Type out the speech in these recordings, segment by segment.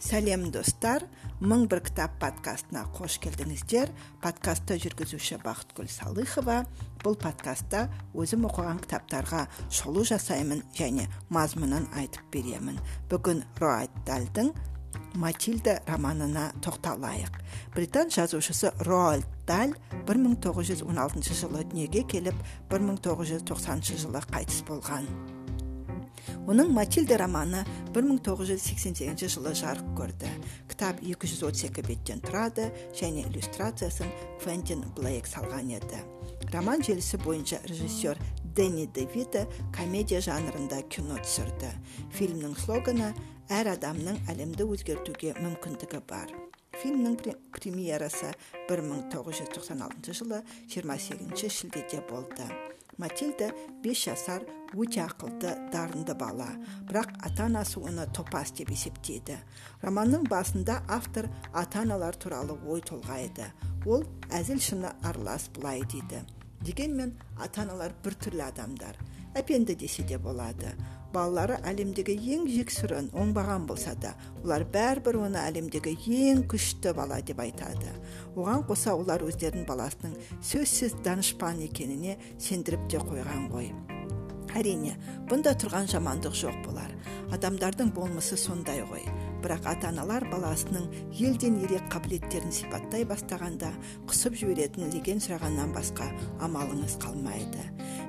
сәлем достар. Мың бір кітап подкастына қош келдіңіздер. Подкастты жүргізуші бақытгүл салыхова. Бұл подкастта өзім оқыған кітаптарға шолу жасаймын және мазмұнын айтып беремін. Бүгін роальд дальдың матильда романына тоқталайық. Британ жазушысы роальд даль 1916 жылы дүниеге келіп 1990 жылы қайтыс болған. Оның матильда романы 1988 жылы жарық көрді. Кітап 232 беттен тұрады және иллюстрациясын квентин блейк салған еді. Роман желісі бойынша режиссер дэнни девита комедия жанрында кино түсірді. Фильмнің слоганы әр адамның әлемді өзгертуге мүмкіндігі бар фильмнің премьерасы 1996 жылы 28 шілдеде болды. Матильда бес жасар өте ақылды дарынды бала бірақ ата анасы оны топас деп есептейді романның басында автор ата аналар туралы ой толғайды ол әзіл шыны аралас былай дейді дегенмен ата аналар біртүрлі адамдар әпенді десе де болады балалары әлемдегі ең жексұрын оңбаған болса да олар бәрібір оны әлемдегі ең күшті бала деп айтады. Оған қоса олар өздерінің баласының сөзсіз данышпан екеніне сендіріп те қойған ғой. Әрине бұнда тұрған жамандық жоқ болар. Адамдардың болмысы сондай ғой. Бірақ ата аналар баласының елден ерек қабілеттерін сипаттай бастағанда құсып жіберетін леген сұрағаннан басқа амалыңыз қалмайды.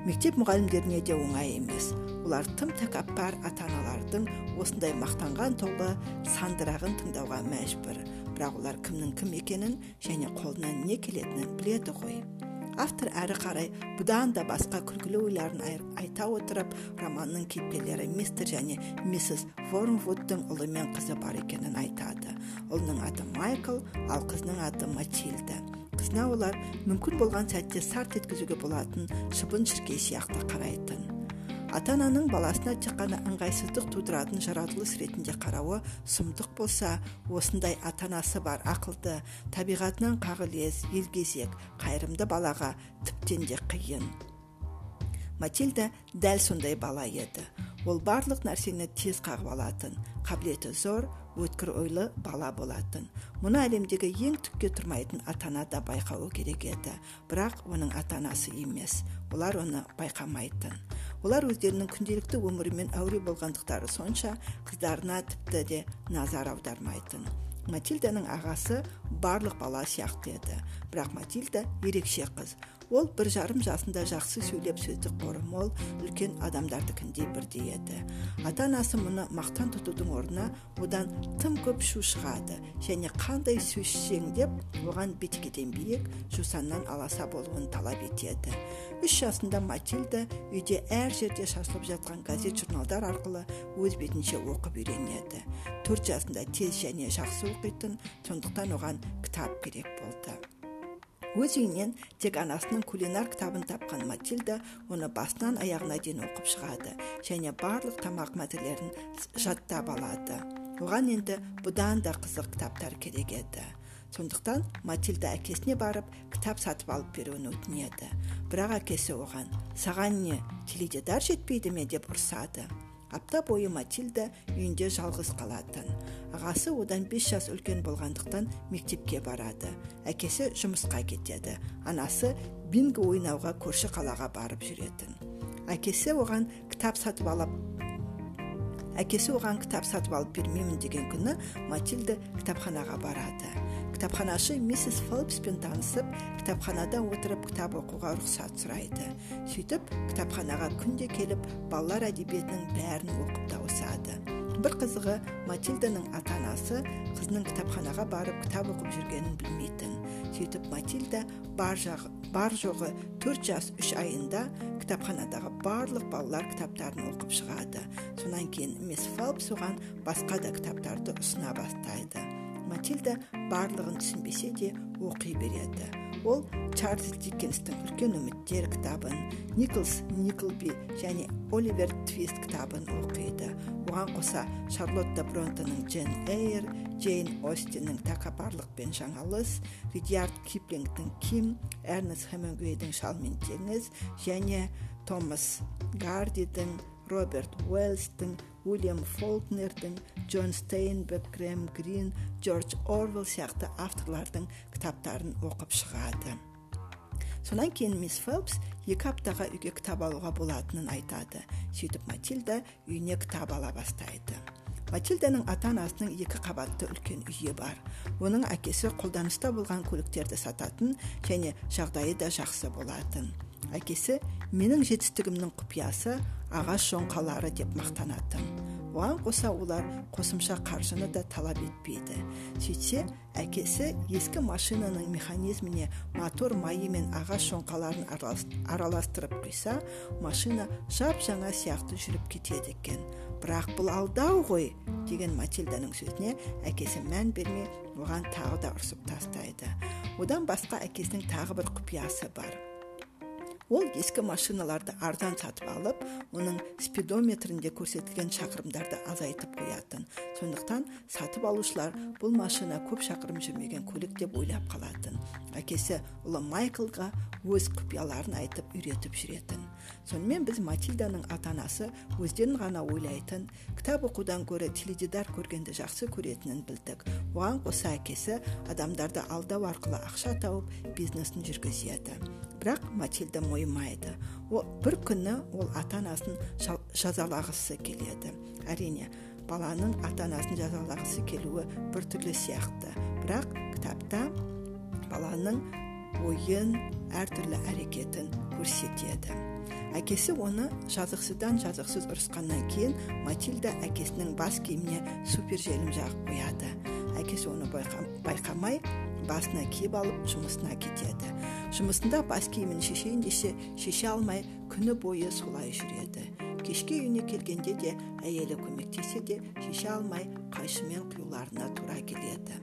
Мектеп мұғалімдеріне де оңай емес. Олар тым тәкаппар ата аналардың осындай мақтанған толы сандырағын тыңдауға мәжбүр. Бірақ олар кімнің кім екенін және қолынан не келетінін біледі ғой. Автор әрі қарай бұдан да басқа күлкілі ойларын айта отырып романның кейіпкерлері мистер және миссис ворнвудтың ұлы мен қызы бар екенін айтады. Ұлының аты майкл ал қызының аты матильда. Қызына олар мүмкін болған сәтте сарт еткізуге болатын шыбын шіркей сияқты қарайтын. Ата ананың баласына тек қана ыңғайсыздық тудыратын жаратылыс ретінде қарауы сұмдық болса осындай ата анасы бар ақылды табиғатынан қағылез елгезек қайырымды балаға тіптен де қиын. Матильда дәл сондай бала еді. Ол барлық нәрсені тез қағып алатын қабілеті зор өткір ойлы бала болатын. Мұны әлемдегі ең түкке тұрмайтын ата ана да байқауы керек еді. Бірақ оның ата анасы емес олар оны байқамайтын. Олар өздерінің күнделікті өмірімен әуре болғандықтары сонша қыздарына тіпті де назар аудармайтын. Матильданың ағасы барлық бала сияқты еді. Бірақ матильда ерекше қыз. Ол бір жарым жасында жақсы сөйлеп сөздік қоры мол үлкен адамдардікіндей бірдей еді. Ата анасы мұны мақтан тұтудың орнына одан тым көп шу шығады. Және қандай сөзсең деп оған бетегеден биік жусаннан аласа болуын талап етеді. Үш жасында матильда үйде әр жерде шашылып жатқан газет журналдар арқылы өз бетінше оқып үйренеді. Төрт жасында тез және жақсы оқитын сондықтан оған кітап керек болды. Өз үйінен тек анасының кулинар кітабын тапқан матильда оны басынан аяғына дейін оқып шығады және барлық тамақ мәтелерін жаттап алады. Оған енді бұдан да қызық кітаптар керек еді. Сондықтан матильда әкесіне барып кітап сатып алып беруін өтінеді. Бірақ әкесі оған саған не теледидар жетпейді ме? деп ұрсады. Апта бойы матильда үйінде жалғыз қалатын. Ағасы одан бес жас үлкен болғандықтан мектепке барады. Әкесі жұмысқа кетеді. Анасы бинго ойнауға көрші қалаға барып жүретін. Әкесі оған кітап сатып алып әкесі оған кітап сатып алып бермеймін деген күні матильда кітапханаға барады. Кітапханашы миссис фелпспен танысып кітапханада отырып кітап оқуға рұқсат сұрайды. Сөйтіп кітапханаға күнде келіп балалар әдебиетінің бәрін оқып тауысады бір қызығы матильданың ата анасы қызының кітапханаға барып кітап оқып жүргенін білмейтін. Сөйтіп матильда бар, жағы, бар жоғы төрт жас үш айында кітапханадағы барлық балалар кітаптарын оқып шығады. Сонан кейін мисс фелпс оған басқа да кітаптарды ұсына бастайды. Матильда барлығын түсінбесе де оқи береді. Ол чарльз диккенстің үлкен үміттер кітабын николс никлби және оливер твист кітабын оқиды. Оған қоса шарлотта бронтоның джен эйр джейн остиннің тәкаппарлық пен жаңалыс ридиард киплингтің ким эрнест хемингуэйдің шал мен теңіз және томас гардидің роберт уэллстің уильям фолкнердің джон стейнбек грэм грин джордж орвелл сияқты авторлардың кітаптарын оқып шығады. Сонан кейін мисс фелпс екі аптаға үйге кітап алуға болатынын айтады. Сөйтіп матильда үйіне кітап ала бастайды. Матильданың ата анасының екі қабатты үлкен үйі бар. Оның әкесі қолданыста болған көліктерді сататын және жағдайы да жақсы болатын. Әкесі менің жетістігімнің құпиясы ағаш жоңқалары деп мақтанатын. Оған қоса олар қосымша қаржыны да талап етпейді сөйтсе әкесі ескі машинаның механизміне мотор майы мен ағаш жоңқаларын араластырып құйса машина жап жаңа сияқты жүріп кетеді екен. Бірақ бұл алдау ғой! деген матильданың сөзіне әкесі мән бермей оған тағы да ұрсып тастайды. Одан басқа әкесінің тағы бір құпиясы бар. Ол ескі машиналарды арзан сатып алып оның спидометрінде көрсетілген шақырымдарды азайтып қоятын. Сондықтан сатып алушылар бұл машина көп шақырым жүрмеген көлік деп ойлап қалатын. Әкесі ұлы майклға өз құпияларын айтып үйретіп жүретін. Сонымен біз матильданың ата анасы өздерін ғана ойлайтын кітап оқудан гөрі теледидар көргенді жақсы көретінін білдік. Оған қоса әкесі адамдарды алдау арқылы ақша тауып бизнесін жүргізеді. Бірақ матильда мойымайды. Ол бір күні ол ата анасын жазалағысы келеді. Әрине баланың ата анасын жазалағысы келуі біртүрлі сияқты. Бірақ кітапта баланың ойын әртүрлі әрекетін көрсетеді. Әкесі оны жазықсыздан жазықсыз ұрысқаннан кейін матильда әкесінің бас киіміне супер желім жағып қояды. Әкесі оны байқамай басына киіп алып жұмысына кетеді. Жұмысында бас киімін шешейін десе шеше алмай күні бойы солай жүреді. Кешке үйіне келгенде де әйелі көмектесе де шеше алмай қайшымен құюларына тура келеді.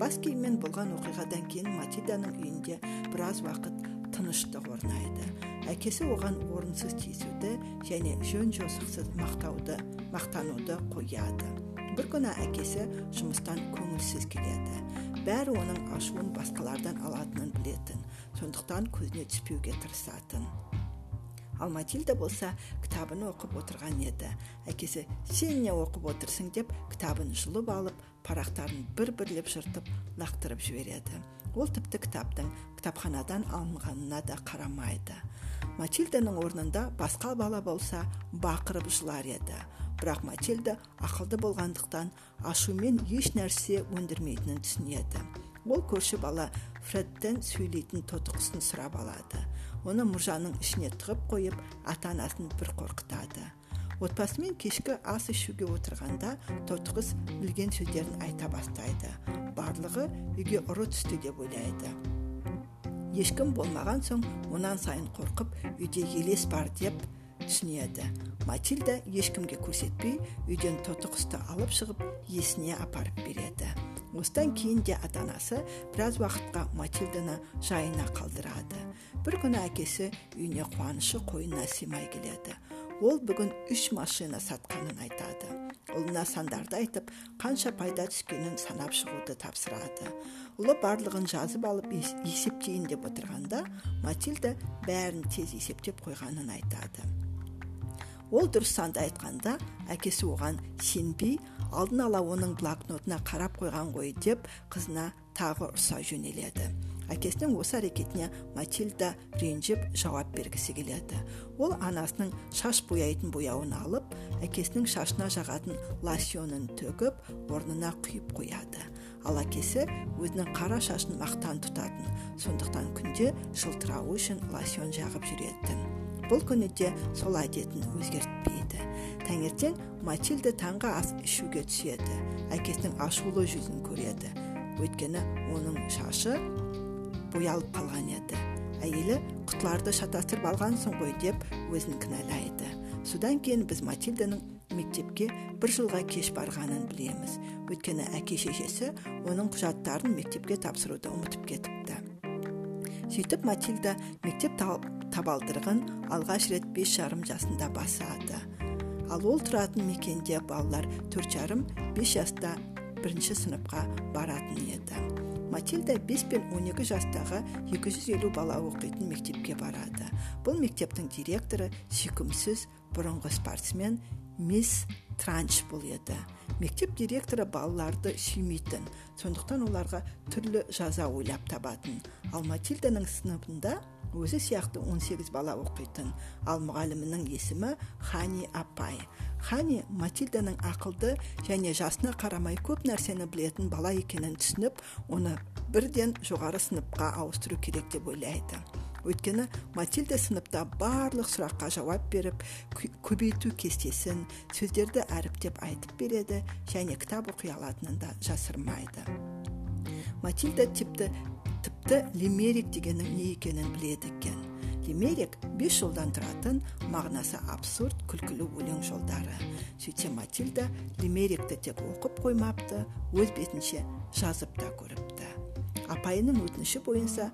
Бас киіммен болған оқиғадан кейін матиданың үйінде біраз уақыт тыныштық орнайды. Әкесі оған орынсыз тиісуді және жөн жосықсыз мақтауды мақтануды қояды. Бір күні әкесі жұмыстан көңілсіз келеді. Бәрі оның ашуын басқалардан алатынын білетін сондықтан көзіне түспеуге тырысатын. Ал матильда болса кітабын оқып отырған еді. Әкесі сен не оқып отырсың? деп кітабын жұлып алып парақтарын бір бірлеп жыртып лақтырып жібереді. Ол тіпті кітаптың кітапханадан алынғанына да қарамайды. Матильданың орнында басқа бала болса бақырып жылар еді. Бірақ матильда ақылды болғандықтан ашумен еш нәрсе өндірмейтінін түсінеді. Ол көрші бала фредтен сөйлейтін тотықұсын сұрап алады. Оны мұржаның ішіне тығып қойып ата анасын бір қорқытады. Отбасымен кешкі ас ішуге отырғанда тотықұс білген сөздерін айта бастайды. Барлығы үйге ұры түсті деп ойлайды. Ешкім болмаған соң онан сайын қорқып үйде елес бар деп түсінеді. Матильда ешкімге көрсетпей үйден тоты құсты алып шығып есіне апарып береді. Осыдан кейін де ата анасы біраз уақытқа матильданы жайына қалдырады. Бір күні әкесі үйіне қуанышы қойнына сыймай келеді. Ол бүгін үш машина сатқанын айтады. Ұлына сандарды айтып қанша пайда түскенін санап шығуды тапсырады. Ұлы барлығын жазып алып есептейін деп отырғанда матильда бәрін тез есептеп қойғанын айтады. Ол дұрыс санды айтқанда әкесі оған сенбей алдын ала оның блокнотына қарап қойған ғой деп қызына тағы ұрса жөнеледі. Әкесінің осы әрекетіне матильда ренжіп жауап бергісі келеді. Ол анасының шаш бояйтын бояуын алып әкесінің шашына жағатын лосьонын төгіп орнына құйып қояды. Ал әкесі өзінің қара шашын мақтан тұтатын. Сондықтан күнде жылтырауы үшін лосьон жағып жүретін. Бұл күні де сол әдетін өзгертпейді. Таңертең матильда таңғы ас ішуге түседі. Әкесінің ашулы жүзін көреді. Өйткені оның шашы боялып қалған еді. Әйелі құтыларды шатастырып алғансың ғой деп өзін кінәлайды. Содан кейін біз матильданың мектепке бір жылға кеш барғанын білеміз. Өйткені әке шешесі оның құжаттарын мектепке тапсыруды ұмытып кетіпті. Сөйтіп матильда мектеп табалдырығын алғаш рет бес жарым жасында басады. Ал ол тұратын мекенде балалар төрт жарым бес жаста бірінші сыныпқа баратын еді. Матильда бес пен он екі жастағы 250 бала оқитын мектепке барады. Бұл мектептің директоры сүйкімсіз бұрынғы спортсмен мисс транш бұл еді. Мектеп директоры балаларды сүймейтін сондықтан оларға түрлі жаза ойлап табатын. Ал матильданың сыныбында өзі сияқты 18 бала оқитын. Ал мұғалімінің есімі хани апай. Хани матильданың ақылды және жасына қарамай көп нәрсені білетін бала екенін түсініп оны бірден жоғары сыныпқа ауыстыру керек деп ойлайды. Өйткені матильда сыныпта барлық сұраққа жауап беріп көбейту кестесін сөздерді әріптеп айтып береді және кітап оқи алатынын да жасырмайды. Матильда типті тіпті лимерик дегеннің не екенін біледі екен. Лимерик бес жолдан тұратын мағынасы абсурд күлкілі өлең жолдары сөйтсе матильда лимерикті тек оқып қоймапты өз бетінше жазып та көріпті апайының өтініші бойынша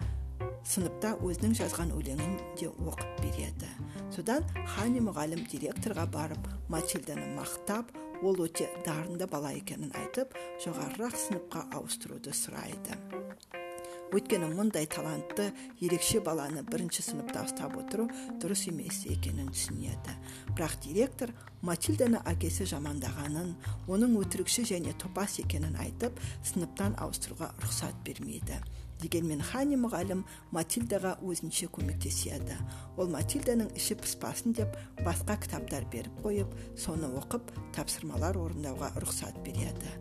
сыныпта өзінің жазған өлеңін де оқып береді содан хани мұғалім директорға барып матильданы мақтап ол өте дарынды бала екенін айтып жоғарырақ сыныпқа ауыстыруды сұрайды өйткені мұндай талантты ерекше баланы бірінші сыныпта ұстап отыру дұрыс емес екенін түсінеді. Бірақ директор матильданы әкесі жамандағанын оның өтірікші және топас екенін айтып сыныптан ауыстыруға рұқсат бермейді. Дегенмен хани мұғалім матильдаға өзінше көмектеседі. Ол матильданың іші пыспасын деп басқа кітаптар беріп қойып соны оқып тапсырмалар орындауға рұқсат береді.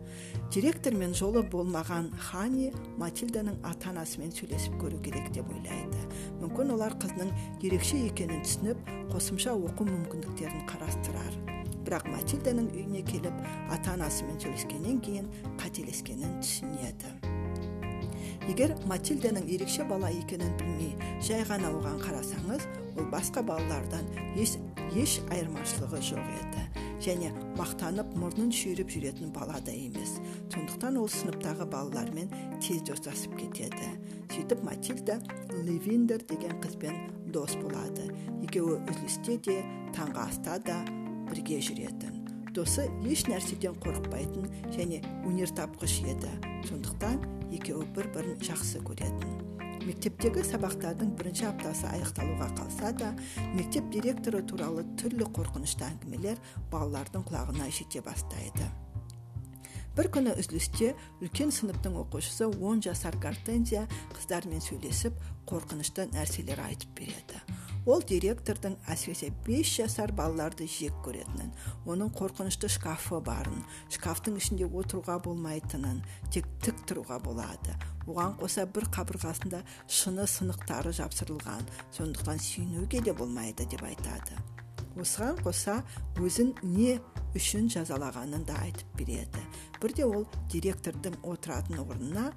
Директормен жолы болмаған хани матильданың ата анасымен сөйлесіп көру керек деп ойлайды. Мүмкін олар қызының ерекше екенін түсініп қосымша оқу мүмкіндіктерін қарастырар. Бірақ матильданың үйіне келіп ата анасымен сөйлескеннен кейін қателескенін түсінеді. Егер матильданың ерекше бала екенін білмей жай ғана оған қарасаңыз ол басқа балалардан еш, еш айырмашылығы жоқ еді және мақтанып мұрнын шүйіріп жүретін бала да емес сондықтан ол сыныптағы балалармен тез достасып кетеді сөйтіп матильда левиндер деген қызбен дос болады екеуі үзілісте де таңғы аста да бірге жүретін досы еш нәрседен қорықпайтын және өнертапқыш еді сондықтан екеуі бір бірін жақсы көретін мектептегі сабақтардың бірінші аптасы аяқталуға қалса да мектеп директоры туралы түрлі қорқынышты әңгімелер балалардың құлағына жете бастайды. бір күні үзілісте үлкен сыныптың оқушысы он жасар гортензия қыздармен сөйлесіп қорқынышты нәрселер айтып береді. Ол директордың әсіресе бес жасар балаларды жек көретінін оның қорқынышты шкафы барын шкафтың ішінде отыруға болмайтынын тек тік тұруға болады. Оған қоса бір қабырғасында шыны сынықтары жапсырылған сондықтан сүйінуге де болмайды деп айтады. Осыған қоса өзін не үшін жазалағанын да айтып береді. Бірде ол директордың отыратын орнына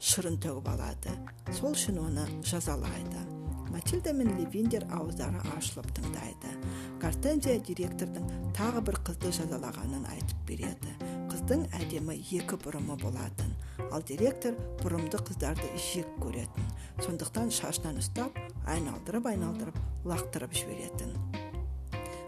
шырын төгіп алады. Сол үшін оны жазалайды. Матильда мен левиндер ауыздары ашылып тыңдайды. Гортензия директордың тағы бір қызды жазалағанын айтып береді. Қыздың әдемі екі бұрымы болатын. Ал директор бұрымды қыздарды жек көретін. Сондықтан шашынан ұстап айналдырып айналдырып лақтырып жіберетін.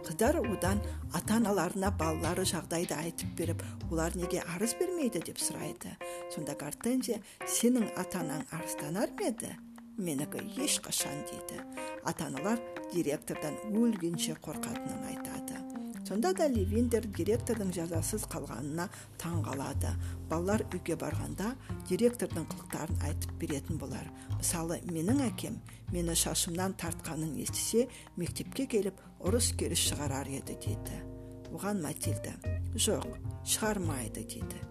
Қыздар одан ата аналарына балалары жағдайды айтып беріп олар неге арыз бермейді? деп сұрайды. Сонда гортензия сенің ата анаң арызданар ма еді? Менікі ешқашан дейді. Ата аналар директордан өлгенше қорқатынын айтады. Сонда да левиндер директордың жазасыз қалғанына таң қалады балалар үйге барғанда директордың қылықтарын айтып беретін болар. Мысалы менің әкем мені шашымнан тартқанын естісе мектепке келіп ұрыс керіс шығарар еді дейді. Оған матильда жоқ шығармайды дейді.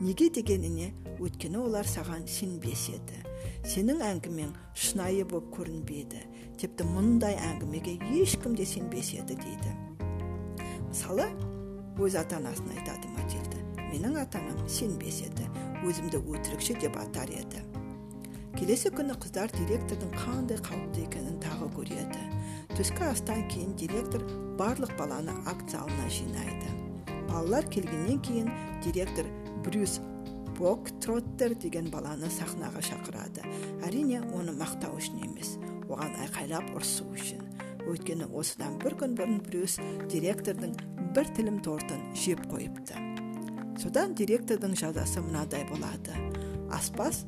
Неге дегеніне өйткені олар саған сенбес еді сенің әңгімең шынайы боп көрінбейді тіпті мұндай әңгімеге ешкім де сенбес еді дейді. Мысалы өз ата анасына айтады матильда менің ата анам сенбес еді өзімді өтірікші деп атар еді келесі күні қыздар директордың қандай қауіпті екенін тағы көреді. Түскі астан кейін директор барлық баланы акт жинайды. Балалар келгеннен кейін директор брюс бок троттер деген баланы сахнаға шақырады. Әрине оны мақтау үшін емес оған айқайлап ұрсу үшін. Өйткені осыдан бір күн бұрын брюс директордың бір тілім тортын жеп қойыпты. Содан директордың жазасы мынадай болады. Аспаз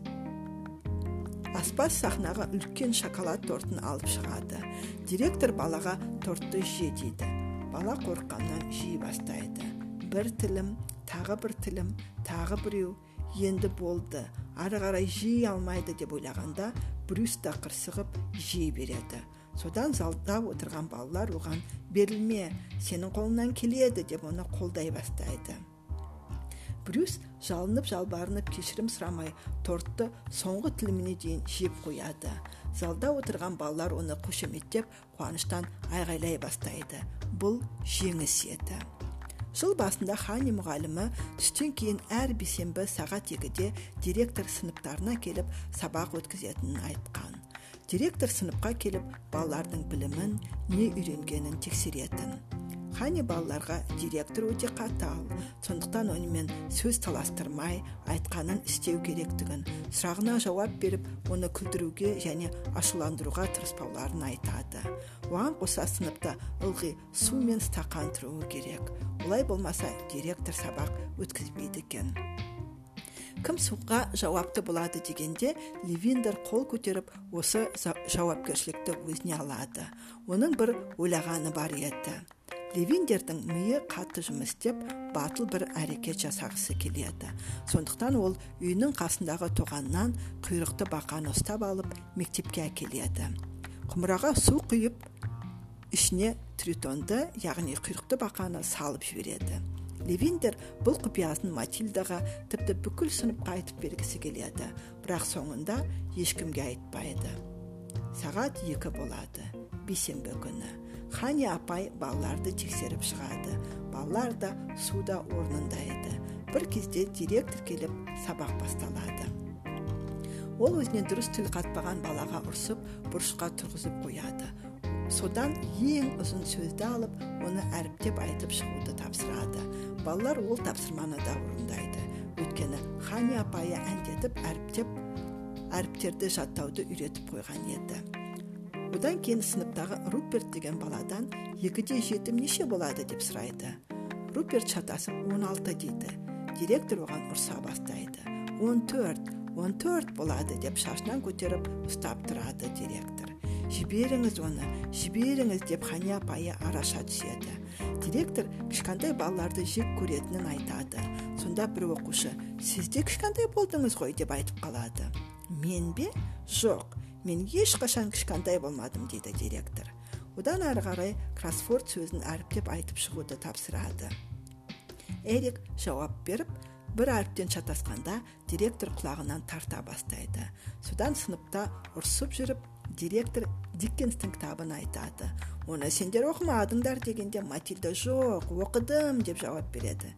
аспаз сахнаға үлкен шоколад тортын алып шығады. Директор балаға тортты же дейді. Бала қорыққаннан жей бастайды. Бір тілім тағы бір тілім тағы біреу енді болды. Ары қарай жей алмайды деп ойлағанда брюс та қырсығып жей береді. Содан залда отырған балалар оған берілме сенің қолыңнан келеді деп оны қолдай бастайды. Брюс жалынып жалбарынып кешірім сұрамай тортты соңғы тіліміне дейін жеп қояды. Залда отырған балалар оны қошеметтеп қуаныштан айғайлай бастайды. Бұл жеңіс еді жыл басында хани мұғалімі түстен кейін әр бейсенбі сағат екіде директор сыныптарына келіп сабақ өткізетінін айтқан. Директор сыныпқа келіп балалардың білімін не үйренгенін тексеретін. Хани балаларға директор өте қатал сондықтан онымен сөз таластырмай айтқанын істеу керектігін сұрағына жауап беріп оны күлдіруге және ашуландыруға тырыспауларын айтады. Оған қоса сыныпта ылғи су мен стақан тұруы керек. Олай болмаса директор сабақ өткізбейді екен. Кім суға жауапты болады? дегенде ливиндер қол көтеріп осы жауапкершілікті өзіне алады. Оның бір ойлағаны бар еді. Левиндердің миы қатты жұмыс істеп батыл бір әрекет жасағысы келеді. Сондықтан ол үйінің қасындағы тоғаннан құйрықты бақаны ұстап алып мектепке әкеледі. Құмыраға су құйып ішіне тритонды яғни құйрықты бақаны салып жібереді. Левиндер бұл құпиясын матильдаға тіпті бүкіл сыныпқа айтып бергісі келеді. Бірақ соңында ешкімге айтпайды. Сағат екі болады. Бейсенбі күні. Хани апай балаларды тексеріп шығады. Балалар да суда орнында еді. Бір кезде директор келіп сабақ басталады. Ол өзіне дұрыс тіл қатпаған балаға ұрсып бұрышқа тұрғызып қояды. Содан ең ұзын сөзді алып оны әріптеп айтып шығуды тапсырады. Балалар ол тапсырманы да орындайды. Өйткені хани апайы әндетіп әріптеп әріптерді жаттауды үйретіп қойған еді. Одан кейін сыныптағы руперт деген баладан екіде жеті неше болады деп сұрайды. Руперт шатасып 16 дейді. Директор оған ұрса бастайды. 14 14 болады деп шашынан көтеріп ұстап тұрады директор. Жіберіңіз оны жіберіңіз деп хани апайы араша түседі. Директор кішкентай балаларды жек көретінін айтады. Сонда бір оқушы сіз де кішкентай болдыңыз ғой деп айтып қалады. Мен бе? Жоқ мен ешқашан кішкентай болмадым дейді директор. Одан ары қарай кроссворд сөзін әріптеп айтып шығуды тапсырады. Эрик жауап беріп бір әріптен шатасқанда директор құлағынан тарта бастайды. Содан сыныпта ұрсып жүріп директор диккенстің кітабын айтады. Оны сендер оқымадыңдар дегенде матильда жоқ оқыдым деп жауап береді.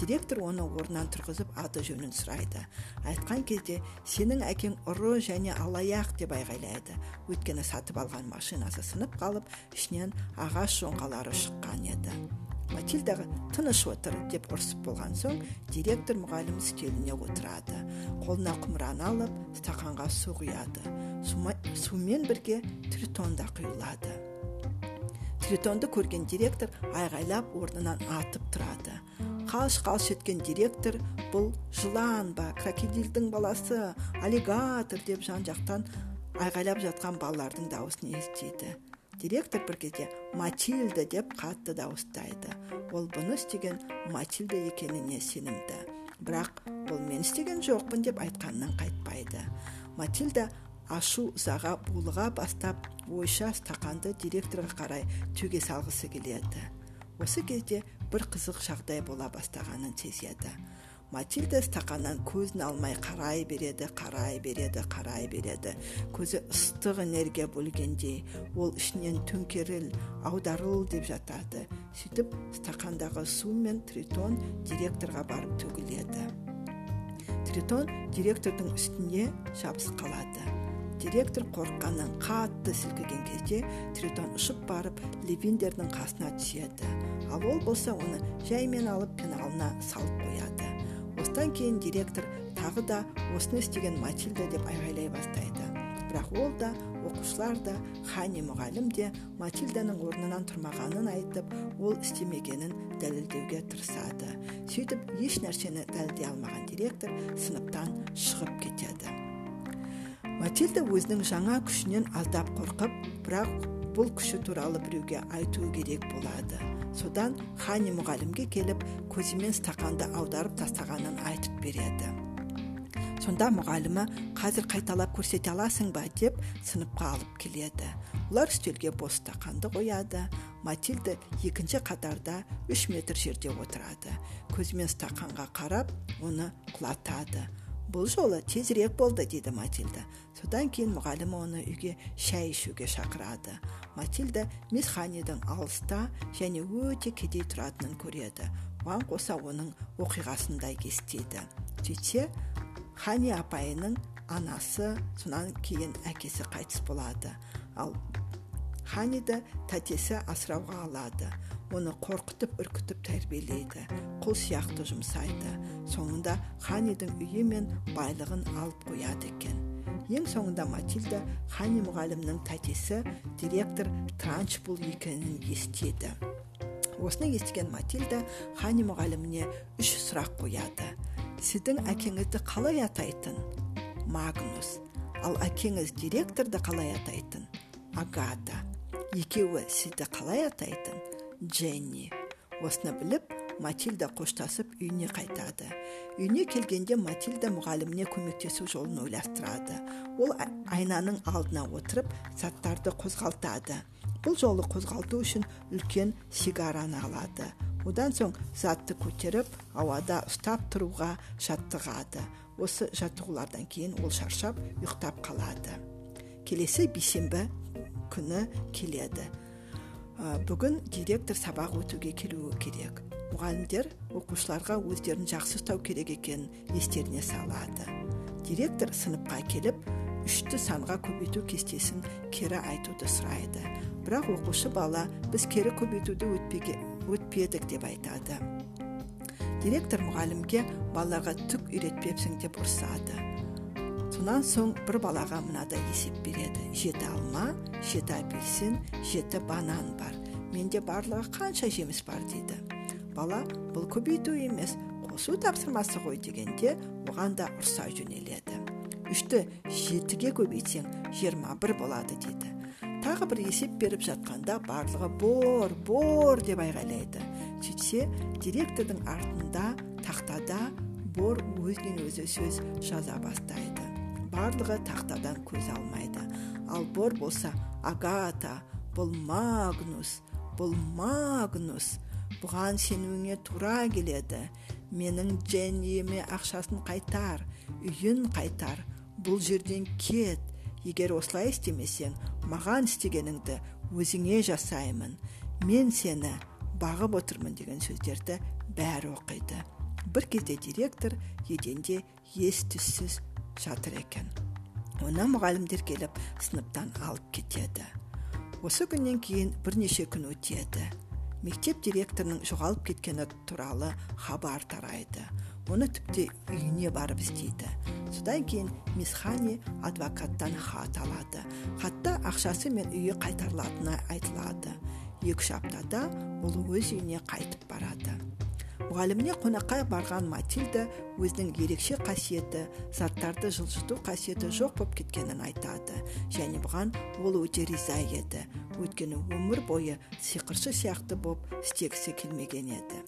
Директор оны орнынан тұрғызып аты жөнін сұрайды. Айтқан кезде сенің әкең ұры және алаяқ деп айғайлайды. Өйткені сатып алған машинасы сынып қалып ішінен ағаш жоңғалары шыққан еді. Матильдаға тыныш отыр деп ұрсып болған соң директор мұғалім үстеліне отырады. Қолына құмыраны алып стақанға су құяды. Сумен бірге тритон да құйылады. Тритонды көрген директор айғайлап орнынан атып тұрады. Қалш қалш еткен директор бұл жылан ба крокодилдің баласы аллигатор деп жан жақтан айғайлап жатқан балалардың дауысын естиді. Директор бір кезде матильда деп қатты дауыстайды. Ол бұны істеген матильда екеніне сенімді. Бірақ ол мен істеген жоқпын деп айтқанынан қайтпайды. Матильда ашу ызаға булыға бастап ойша стақанды директорға қарай төге салғысы келеді. Осы кезде бір қызық жағдай бола бастағанын сезеді. Матильда стақаннан көзін алмай қарай береді қарай береді қарай береді. Көзі ыстық энергия бөлгендей ол ішінен төңкеріл аударыл деп жатады. Сөйтіп стақандағы су мен тритон директорға барып төгіледі. Тритон директордың үстіне жабысып қалады. Директор қорыққаннан қатты сілкіген кезде тритон ұшып барып левиндердің қасына түседі. Ал ол болса оны жаймен алып пеналына салып қояды. Осыдан кейін директор тағы да осыны істеген матильда деп айғайлай бастайды. Бірақ ол да оқушылар да хани мұғалім де матильданың орнынан тұрмағанын айтып ол істемегенін дәлелдеуге тырысады. Сөйтіп еш нәрсені дәлелдей алмаған директор сыныптан шығып кетеді. Матильда өзінің жаңа күшінен аздап қорқып бірақ бұл күші туралы біреуге айту керек болады. Содан хани мұғалімге келіп көзімен стақанды аударып тастағанын айтып береді. Сонда мұғалімі қазір қайталап көрсете аласың ба? деп сыныпқа алып келеді. Олар үстелге бос стақанды қояды. Матильда екінші қатарда үш метр жерде отырады. Көзімен стақанға қарап оны құлатады. Бұл жолы тезірек болды дейді матильда содан кейін мұғалімі оны үйге шай ішуге шақырады матильда мисс ханидің алыста және өте кедей тұратынын көреді оған қоса оның оқиғасын да естиді сөйтсе хани апайының анасы сонан кейін әкесі қайтыс болады. Ал ханиді тәтесі асырауға алады. Оны қорқытып үркітіп тәрбиелейді құл сияқты жұмсайды. Соңында ханидің үйі мен байлығын алып қояды екен. Ең соңында матильда хани мұғалімнің тәтесі директор транчбул екенін естиді. Осыны естіген матильда хани мұғаліміне үш сұрақ қояды. Сіздің әкеңізді қалай атайтын? Магнус ал әкеңіз директорды қалай атайтын? Агата екеуі сізді қалай атайтын? Дженни осыны біліп матильда қоштасып үйіне қайтады. Үйіне келгенде матильда мұғаліміне көмектесу жолын ойластырады. Ол айнаның алдына отырып заттарды қозғалтады. Бұл жолы қозғалту үшін үлкен сигараны алады. Одан соң затты көтеріп ауада ұстап тұруға жаттығады. Осы жаттығулардан кейін ол шаршап ұйықтап қалады. Келесі бейсенбі күні келеді. Бүгін директор сабақ өтуге келуі керек. Мұғалімдер оқушыларға өздерін жақсы ұстау керек екенін естеріне салады. Директор сыныпқа келіп үшті санға көбейту кестесін кері айтуды сұрайды. Бірақ оқушы бала біз кері көбейтуді өтпеге өтпедік деп айтады. Директор мұғалімге балаларға түк үйретпепсің деп ұрсады. Сонан соң бір балаға мынадай есеп береді жеті алма жеті апельсин жеті банан бар менде барлығы қанша жеміс бар дейді бала бұл көбейту емес қосу тапсырмасы ғой дегенде оған да ұрса жөнеледі үшті жетіге көбейтсең жиырма бір болады дейді тағы бір есеп беріп жатқанда барлығы бор бор деп айғайлайды сөйтсе директордың артында тақтада бор өзінен өзі сөз жаза бастайды барлығы тақтадан көз алмайды. Ал бор болса агата бұл магнус бұл магнус. Бұған сенуіңе тура келеді. Менің дженниеме ақшасын қайтар үйін қайтар. Бұл жерден кет. Егер осылай істемесең маған істегеніңді өзіңе жасаймын. Мен сені бағып отырмын деген сөздерді бәрі оқиды. Бір кезде директор еденде ес түссіз жатыр екен оны мұғалімдер келіп сыныптан алып кетеді. Осы күннен кейін бірнеше күн өтеді. Мектеп директорының жоғалып кеткені туралы хабар тарайды. Оны тіпті үйіне барып іздейді содан кейін мисс хани адвокаттан хат алады. Хатта ақшасы мен үйі қайтарылатыны айтылады. Екі үш аптада ол өз үйіне қайтып барады. Мұғаліміне қонаққа барған матильда өзінің ерекше қасиеті заттарды жылжыту қасиеті жоқ болып кеткенін айтады. Және бұған ол өте риза еді. Өйткені өмір бойы сиқыршы сияқты болып істегісі келмеген еді.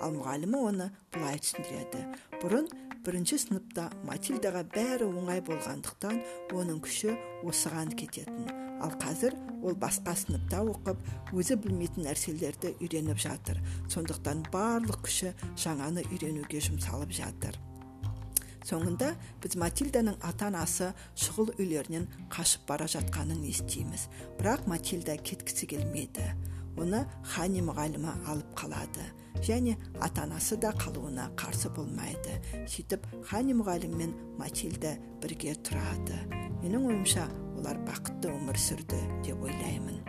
Ал мұғалімі оны былай түсіндіреді. Бұрын бірінші сыныпта матильдаға бәрі оңай болғандықтан оның күші осыған кететін. Ал қазір ол басқа сыныпта оқып өзі білмейтін нәрселерді үйреніп жатыр. Сондықтан барлық күші жаңаны үйренуге жұмсалып жатыр. Соңында біз матильданың ата анасы шұғыл үйлерінен қашып бара жатқанын естиміз. Бірақ матильда кеткісі келмейді оны хани мұғалімі алып қалады. Және ата анасы да қалуына қарсы болмайды. Сөйтіп хани мұғалім мен матильда бірге тұрады. Менің ойымша олар бақытты өмір сүрді деп ойлаймын.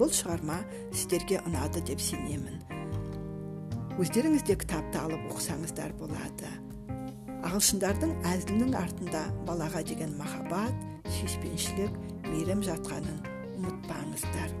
Бұл шығарма сіздерге ұнады деп сенемін. Өздеріңіз де кітапты алып оқысаңыздар болады. Ағылшындардың әзілінің артында балаға деген махаббат сүйіспеншілік мейірім жатқанын ұмытпаңыздар.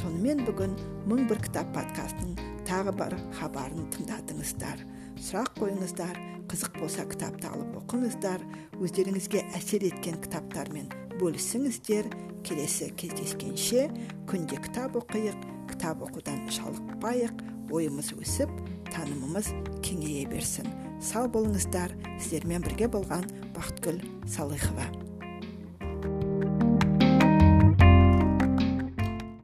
Сонымен бүгін мың бір кітап подкастының тағы бір хабарын тыңдадыңыздар сұрақ қойыңыздар қызық болса кітапты алып оқыңыздар өздеріңізге әсер еткен кітаптармен бөлісіңіздер. Келесі кездескенше күнде кітап оқиық кітап оқудан жалықпайық ойымыз өсіп танымымыз кеңейе берсін. Сау болыңыздар сіздермен бірге болған бақытгүл салыхова